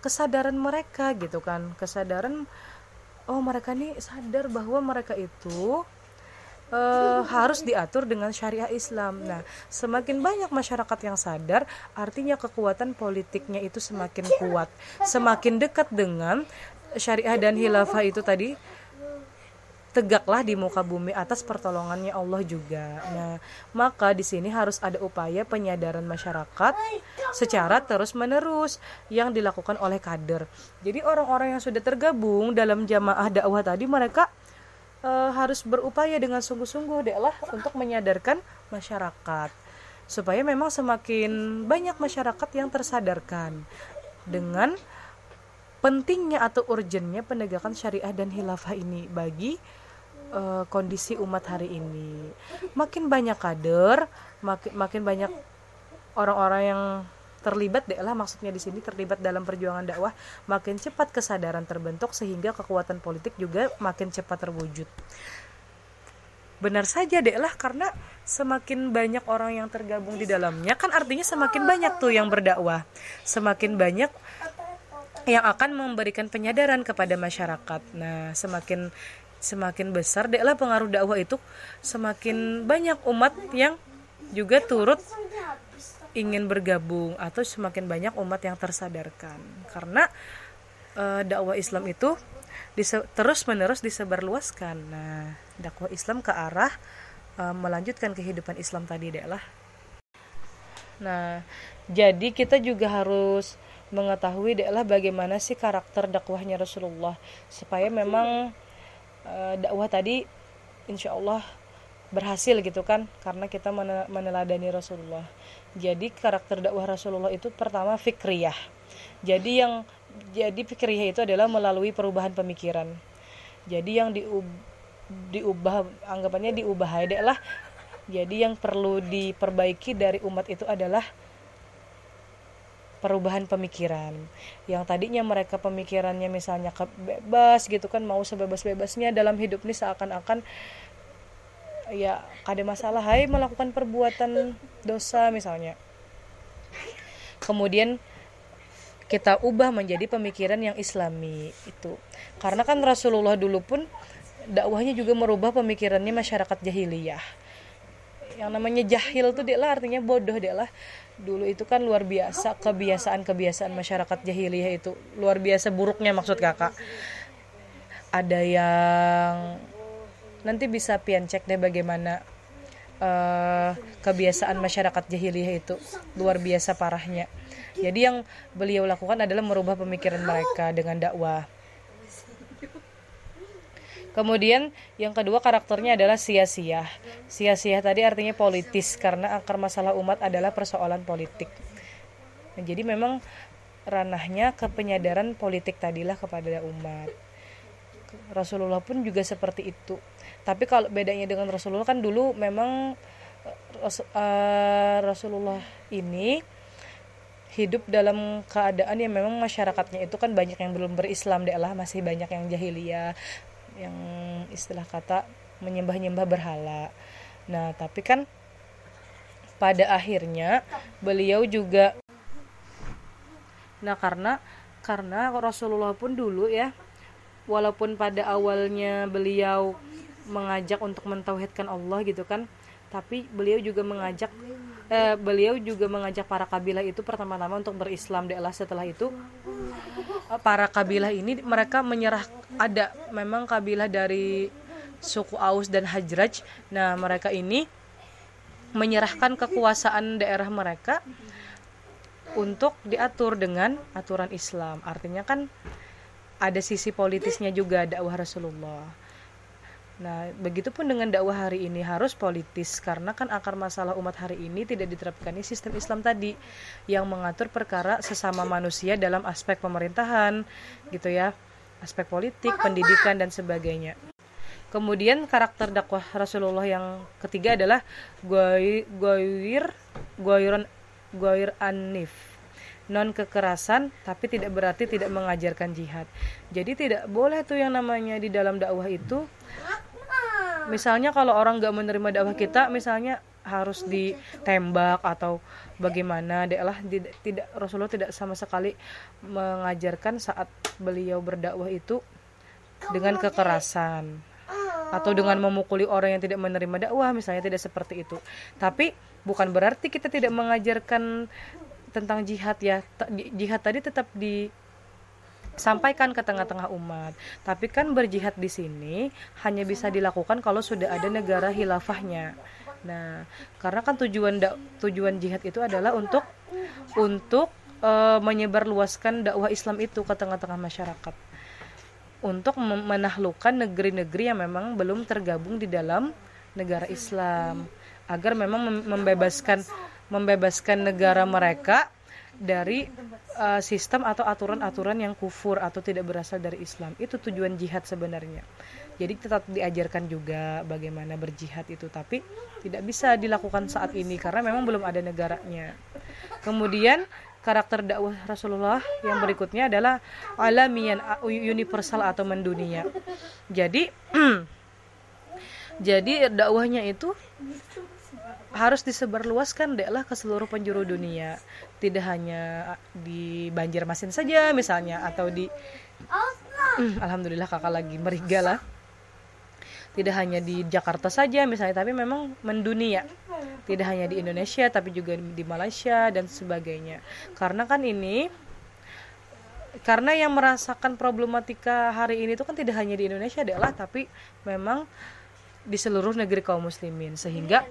kesadaran mereka gitu kan, kesadaran oh mereka ini sadar bahwa mereka itu uh, harus diatur dengan syariah Islam. Nah, semakin banyak masyarakat yang sadar, artinya kekuatan politiknya itu semakin kuat, semakin dekat dengan syariah dan hilafah itu tadi tegaklah di muka bumi atas pertolongannya Allah juga. Nah, maka di sini harus ada upaya penyadaran masyarakat secara terus-menerus yang dilakukan oleh kader. Jadi orang-orang yang sudah tergabung dalam jamaah dakwah tadi mereka e, harus berupaya dengan sungguh-sungguh deh lah untuk menyadarkan masyarakat. Supaya memang semakin banyak masyarakat yang tersadarkan dengan pentingnya atau urgentnya penegakan syariah dan hilafah ini bagi e, kondisi umat hari ini. Makin banyak kader makin makin banyak orang-orang yang terlibat lah maksudnya di sini terlibat dalam perjuangan dakwah makin cepat kesadaran terbentuk sehingga kekuatan politik juga makin cepat terwujud. Benar saja deh lah karena semakin banyak orang yang tergabung di dalamnya kan artinya semakin banyak tuh yang berdakwah. Semakin banyak yang akan memberikan penyadaran kepada masyarakat. Nah semakin semakin besar deh lah pengaruh dakwah itu semakin banyak umat yang juga turut ingin bergabung atau semakin banyak umat yang tersadarkan karena uh, dakwah Islam itu terus menerus disebarluaskan. Nah, dakwah Islam ke arah uh, melanjutkan kehidupan Islam tadi deh lah. Nah, jadi kita juga harus mengetahui deh lah bagaimana sih karakter dakwahnya Rasulullah supaya memang uh, dakwah tadi insya Allah berhasil gitu kan karena kita meneladani Rasulullah. Jadi karakter dakwah Rasulullah itu pertama fikriyah. Jadi yang jadi fikirnya itu adalah melalui perubahan pemikiran. Jadi yang diub, diubah anggapannya diubah aja lah. Jadi yang perlu diperbaiki dari umat itu adalah perubahan pemikiran. Yang tadinya mereka pemikirannya misalnya bebas gitu kan mau sebebas-bebasnya dalam hidup ini seakan-akan ya ada masalah. Hai melakukan perbuatan dosa misalnya. Kemudian kita ubah menjadi pemikiran yang islami itu. Karena kan Rasulullah dulu pun dakwahnya juga merubah pemikirannya masyarakat jahiliyah. Yang namanya jahil tuh dia lah artinya bodoh dia lah. Dulu itu kan luar biasa kebiasaan-kebiasaan masyarakat jahiliyah itu. Luar biasa buruknya maksud kakak. Ada yang nanti bisa pian cek deh bagaimana uh, kebiasaan masyarakat jahiliyah itu luar biasa parahnya jadi yang beliau lakukan adalah merubah pemikiran mereka dengan dakwah. Kemudian yang kedua karakternya adalah sia-sia. Sia-sia tadi artinya politis karena akar masalah umat adalah persoalan politik. Nah, jadi memang ranahnya kepenyadaran politik tadilah kepada umat. Rasulullah pun juga seperti itu. Tapi kalau bedanya dengan Rasulullah kan dulu memang uh, Rasulullah ini hidup dalam keadaan yang memang masyarakatnya itu kan banyak yang belum berislam. Deh lah masih banyak yang jahiliyah yang istilah kata menyembah-nyembah berhala. Nah tapi kan pada akhirnya beliau juga nah karena karena Rasulullah pun dulu ya walaupun pada awalnya beliau mengajak untuk mentauhidkan Allah gitu kan. Tapi beliau juga mengajak eh, beliau juga mengajak para kabilah itu pertama-tama untuk berislam adalah setelah itu para kabilah ini mereka menyerah. Ada memang kabilah dari suku Aus dan Hajraj. Nah mereka ini menyerahkan kekuasaan daerah mereka untuk diatur dengan aturan Islam. Artinya kan ada sisi politisnya juga dakwah Rasulullah Nah, begitupun dengan dakwah hari ini harus politis karena kan akar masalah umat hari ini tidak diterapkan sistem Islam tadi yang mengatur perkara sesama manusia dalam aspek pemerintahan gitu ya, aspek politik, pendidikan dan sebagainya. Kemudian karakter dakwah Rasulullah yang ketiga adalah goir goiron goir anif non kekerasan tapi tidak berarti tidak mengajarkan jihad. Jadi tidak boleh tuh yang namanya di dalam dakwah itu misalnya kalau orang nggak menerima dakwah kita misalnya harus ditembak atau bagaimana. Lah tidak Rasulullah tidak sama sekali mengajarkan saat beliau berdakwah itu dengan kekerasan atau dengan memukuli orang yang tidak menerima dakwah misalnya tidak seperti itu. Tapi bukan berarti kita tidak mengajarkan tentang jihad ya. Jihad tadi tetap di sampaikan ke tengah-tengah umat. Tapi kan berjihad di sini hanya bisa dilakukan kalau sudah ada negara hilafahnya. Nah, karena kan tujuan tujuan jihad itu adalah untuk untuk e, menyebarluaskan dakwah Islam itu ke tengah-tengah masyarakat. Untuk menaklukkan negeri-negeri yang memang belum tergabung di dalam negara Islam agar memang membebaskan membebaskan negara mereka dari uh, sistem atau aturan-aturan yang kufur atau tidak berasal dari Islam. Itu tujuan jihad sebenarnya. Jadi tetap diajarkan juga bagaimana berjihad itu, tapi tidak bisa dilakukan saat ini karena memang belum ada negaranya. Kemudian karakter dakwah Rasulullah yang berikutnya adalah alamian universal atau mendunia jadi [clears throat] jadi dakwahnya itu harus disebarluaskan deklah ke seluruh penjuru dunia. Tidak hanya di Banjarmasin saja misalnya atau di Alhamdulillah kakak lagi meriga lah tidak hanya di Jakarta saja misalnya tapi memang mendunia. Tidak hanya di Indonesia tapi juga di Malaysia dan sebagainya. Karena kan ini karena yang merasakan problematika hari ini itu kan tidak hanya di Indonesia adalah tapi memang di seluruh negeri kaum muslimin. Sehingga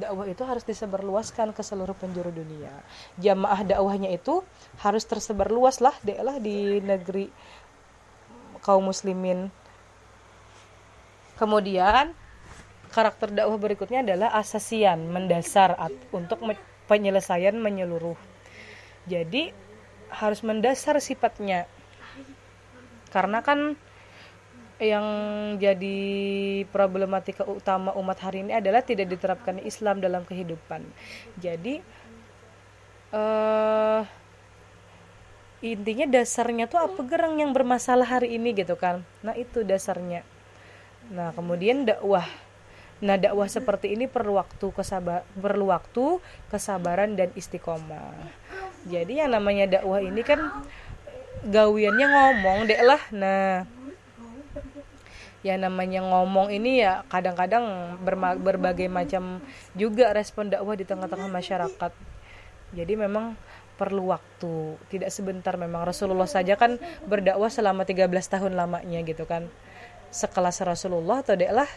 dakwah itu harus disebarluaskan ke seluruh penjuru dunia. Jamaah dakwahnya itu harus tersebar luas lah lah di negeri kaum muslimin. Kemudian karakter dakwah berikutnya adalah asasian, mendasar untuk penyelesaian menyeluruh. Jadi harus mendasar sifatnya. Karena kan yang jadi problematika utama umat hari ini adalah tidak diterapkan Islam dalam kehidupan. Jadi uh, intinya dasarnya tuh apa gerang yang bermasalah hari ini gitu kan. Nah, itu dasarnya. Nah, kemudian dakwah. Nah, dakwah seperti ini perlu waktu kesabar perlu waktu, kesabaran dan istiqomah. Jadi yang namanya dakwah ini kan gawiannya ngomong deh lah. Nah, ya namanya ngomong ini ya kadang-kadang berbagai macam juga respon dakwah di tengah-tengah masyarakat. Jadi memang perlu waktu. Tidak sebentar memang. Rasulullah saja kan berdakwah selama 13 tahun lamanya gitu kan. Sekelas Rasulullah atau dek lah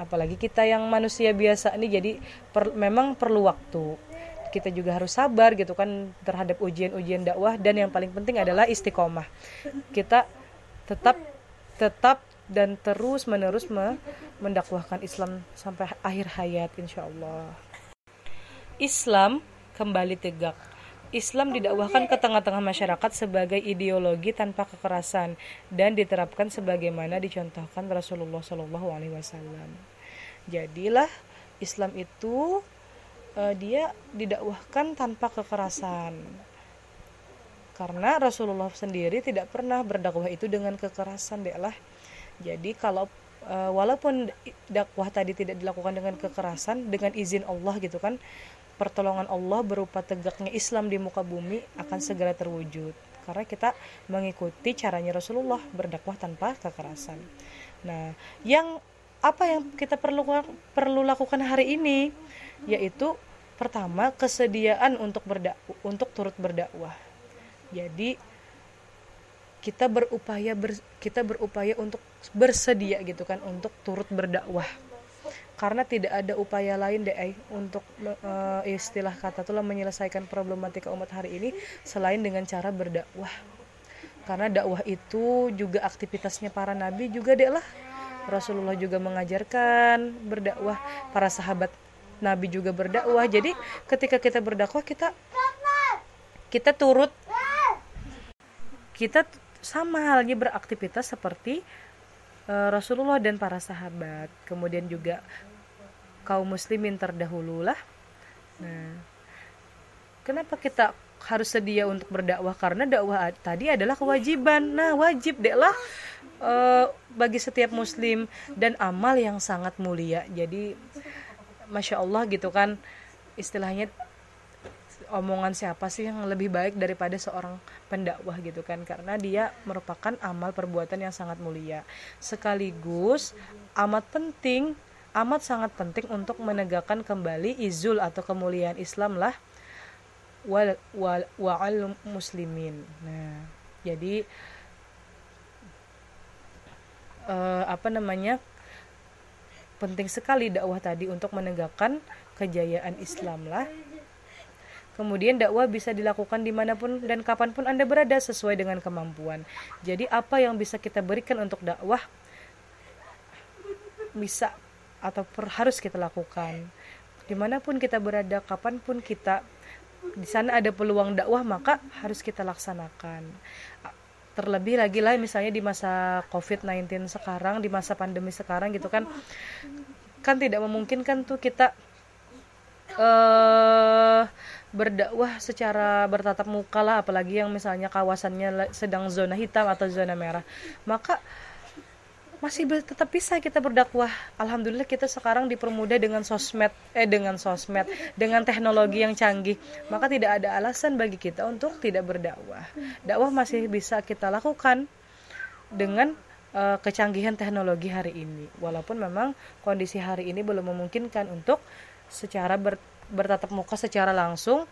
apalagi kita yang manusia biasa ini jadi per, memang perlu waktu. Kita juga harus sabar gitu kan terhadap ujian-ujian dakwah dan yang paling penting adalah istiqomah. Kita tetap tetap dan terus menerus mendakwahkan Islam sampai akhir hayat insya Allah Islam kembali tegak. Islam didakwahkan ke tengah-tengah masyarakat sebagai ideologi tanpa kekerasan dan diterapkan sebagaimana dicontohkan Rasulullah Shallallahu Alaihi Wasallam. Jadilah Islam itu uh, dia didakwahkan tanpa kekerasan. Karena Rasulullah sendiri tidak pernah berdakwah itu dengan kekerasan deh lah jadi kalau uh, walaupun dakwah tadi tidak dilakukan dengan kekerasan, dengan izin Allah gitu kan, pertolongan Allah berupa tegaknya Islam di muka bumi akan segera terwujud. Karena kita mengikuti caranya Rasulullah berdakwah tanpa kekerasan. Nah, yang apa yang kita perlu perlu lakukan hari ini yaitu pertama kesediaan untuk untuk turut berdakwah. Jadi kita berupaya ber, kita berupaya untuk bersedia gitu kan untuk turut berdakwah. Karena tidak ada upaya lain deh untuk uh, istilah kata itulah menyelesaikan problematika umat hari ini selain dengan cara berdakwah. Karena dakwah itu juga aktivitasnya para nabi juga deh lah. Rasulullah juga mengajarkan berdakwah para sahabat nabi juga berdakwah. Jadi ketika kita berdakwah kita kita turut kita sama halnya beraktivitas seperti uh, Rasulullah dan para sahabat. Kemudian juga kaum muslimin terdahulu lah nah kenapa kita harus sedia untuk berdakwah? Karena dakwah tadi adalah kewajiban. Nah wajib deh lah uh, bagi setiap muslim. Dan amal yang sangat mulia. Jadi masya Allah gitu kan istilahnya omongan siapa sih yang lebih baik daripada seorang pendakwah gitu kan? Karena dia merupakan amal perbuatan yang sangat mulia. Sekaligus amat penting amat sangat penting untuk menegakkan kembali izul atau kemuliaan Islam lah wal wal wal muslimin. Nah jadi uh, apa namanya penting sekali dakwah tadi untuk menegakkan kejayaan Islam lah Kemudian dakwah bisa dilakukan di mana pun dan kapan pun Anda berada sesuai dengan kemampuan. Jadi apa yang bisa kita berikan untuk dakwah bisa atau per, harus kita lakukan. Di mana pun kita berada, kapan pun kita di sana ada peluang dakwah maka harus kita laksanakan. Terlebih lagi lah misalnya di masa COVID-19 sekarang, di masa pandemi sekarang gitu kan, kan tidak memungkinkan tuh kita uh, berdakwah secara bertatap muka lah apalagi yang misalnya kawasannya sedang zona hitam atau zona merah maka masih tetap bisa kita berdakwah. Alhamdulillah kita sekarang dipermudah dengan sosmed, eh dengan sosmed, dengan teknologi yang canggih. Maka tidak ada alasan bagi kita untuk tidak berdakwah. Dakwah masih bisa kita lakukan dengan uh, kecanggihan teknologi hari ini. Walaupun memang kondisi hari ini belum memungkinkan untuk secara ber, bertatap muka secara langsung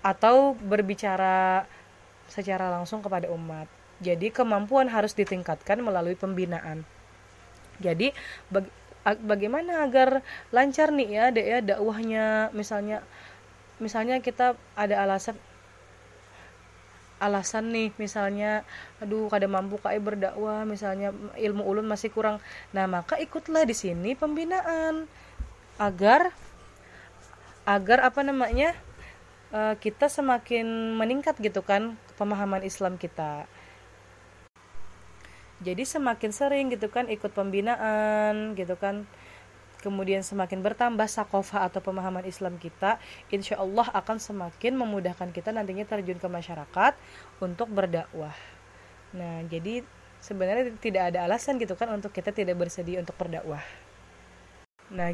atau berbicara secara langsung kepada umat. Jadi kemampuan harus ditingkatkan melalui pembinaan. Jadi bag, bagaimana agar lancar nih ya dek ya dakwahnya? Misalnya misalnya kita ada alasan alasan nih misalnya aduh kada mampu kai berdakwah misalnya ilmu ulun masih kurang. Nah maka ikutlah di sini pembinaan agar agar apa namanya uh, kita semakin meningkat gitu kan pemahaman Islam kita jadi semakin sering gitu kan ikut pembinaan gitu kan kemudian semakin bertambah sakofa atau pemahaman Islam kita, insya Allah akan semakin memudahkan kita nantinya terjun ke masyarakat untuk berdakwah. Nah, jadi sebenarnya tidak ada alasan gitu kan untuk kita tidak bersedia untuk berdakwah. Nah,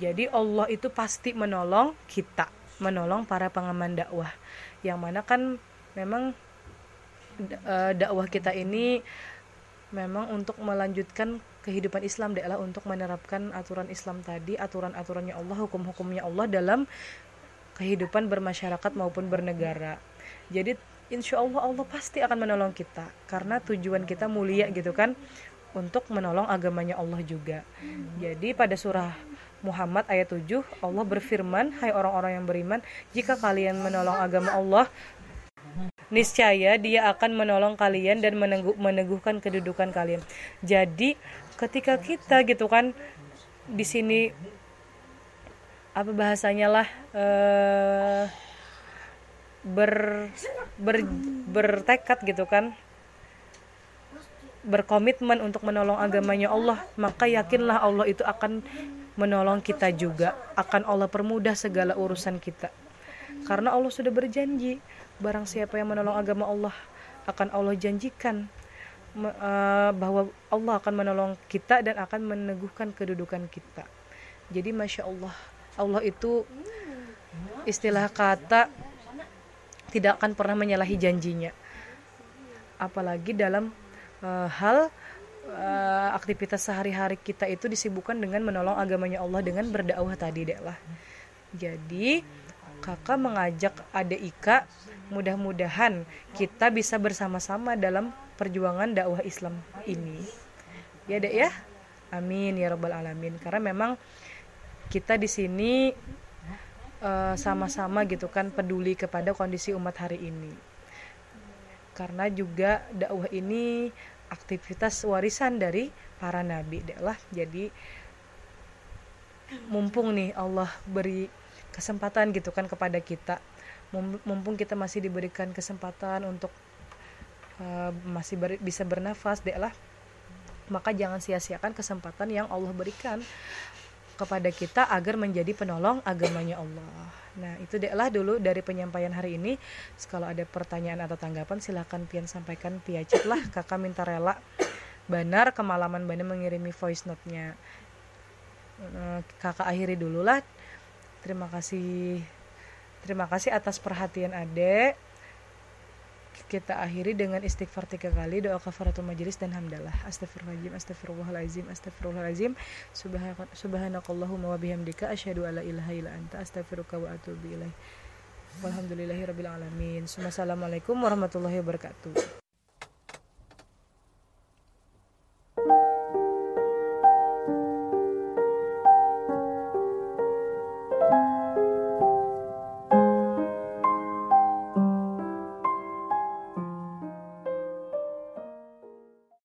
jadi Allah itu pasti menolong kita, menolong para pengaman dakwah. Yang mana kan memang uh, dakwah kita ini memang untuk melanjutkan kehidupan Islam adalah untuk menerapkan aturan Islam tadi, aturan-aturannya Allah, hukum-hukumnya Allah dalam kehidupan bermasyarakat maupun bernegara. Jadi insya Allah Allah pasti akan menolong kita karena tujuan kita mulia gitu kan untuk menolong agamanya Allah juga. Jadi pada surah Muhammad ayat 7 Allah berfirman, "Hai orang-orang yang beriman, jika kalian menolong agama Allah, niscaya dia akan menolong kalian dan meneguh, meneguhkan kedudukan kalian. Jadi ketika kita gitu kan di sini apa bahasanya lah uh, ber, ber bertekad gitu kan berkomitmen untuk menolong agamanya Allah maka yakinlah Allah itu akan menolong kita juga akan Allah permudah segala urusan kita karena Allah sudah berjanji barang siapa yang menolong agama Allah akan Allah janjikan uh, bahwa Allah akan menolong kita dan akan meneguhkan kedudukan kita. Jadi masya Allah, Allah itu istilah kata tidak akan pernah menyalahi janjinya. Apalagi dalam uh, hal uh, aktivitas sehari-hari kita itu disibukkan dengan menolong agamanya Allah dengan berdakwah tadi deh lah. Jadi kakak mengajak adik Ika mudah-mudahan kita bisa bersama-sama dalam perjuangan dakwah Islam ini. Ya dek ya? Amin ya robbal alamin. Karena memang kita di sini eh, sama-sama gitu kan peduli kepada kondisi umat hari ini. Karena juga dakwah ini aktivitas warisan dari para nabi dek lah. Jadi mumpung nih Allah beri kesempatan gitu kan kepada kita. Mumpung kita masih diberikan kesempatan untuk uh, masih ber, bisa bernafas deh lah. Maka jangan sia-siakan kesempatan yang Allah berikan kepada kita agar menjadi penolong agamanya Allah. Nah itu deh lah dulu dari penyampaian hari ini. Kalau ada pertanyaan atau tanggapan silahkan pian sampaikan via chat lah. Kakak minta rela benar kemalaman benar mengirimi voice note-nya. Eh, kakak akhiri dulu lah. Terima kasih Terima kasih atas perhatian adek. Kita akhiri dengan istighfar tiga kali doa kafaratul majelis dan hamdalah. Astagfirullahaladzim, astagfirullahaladzim, astagfirullahaladzim. Subhanakallahumma wa bihamdika asyhadu alla ilaha illa anta astaghfiruka wa atubu ilaih. Walhamdulillahi rabbil alamin. Assalamualaikum warahmatullahi wabarakatuh.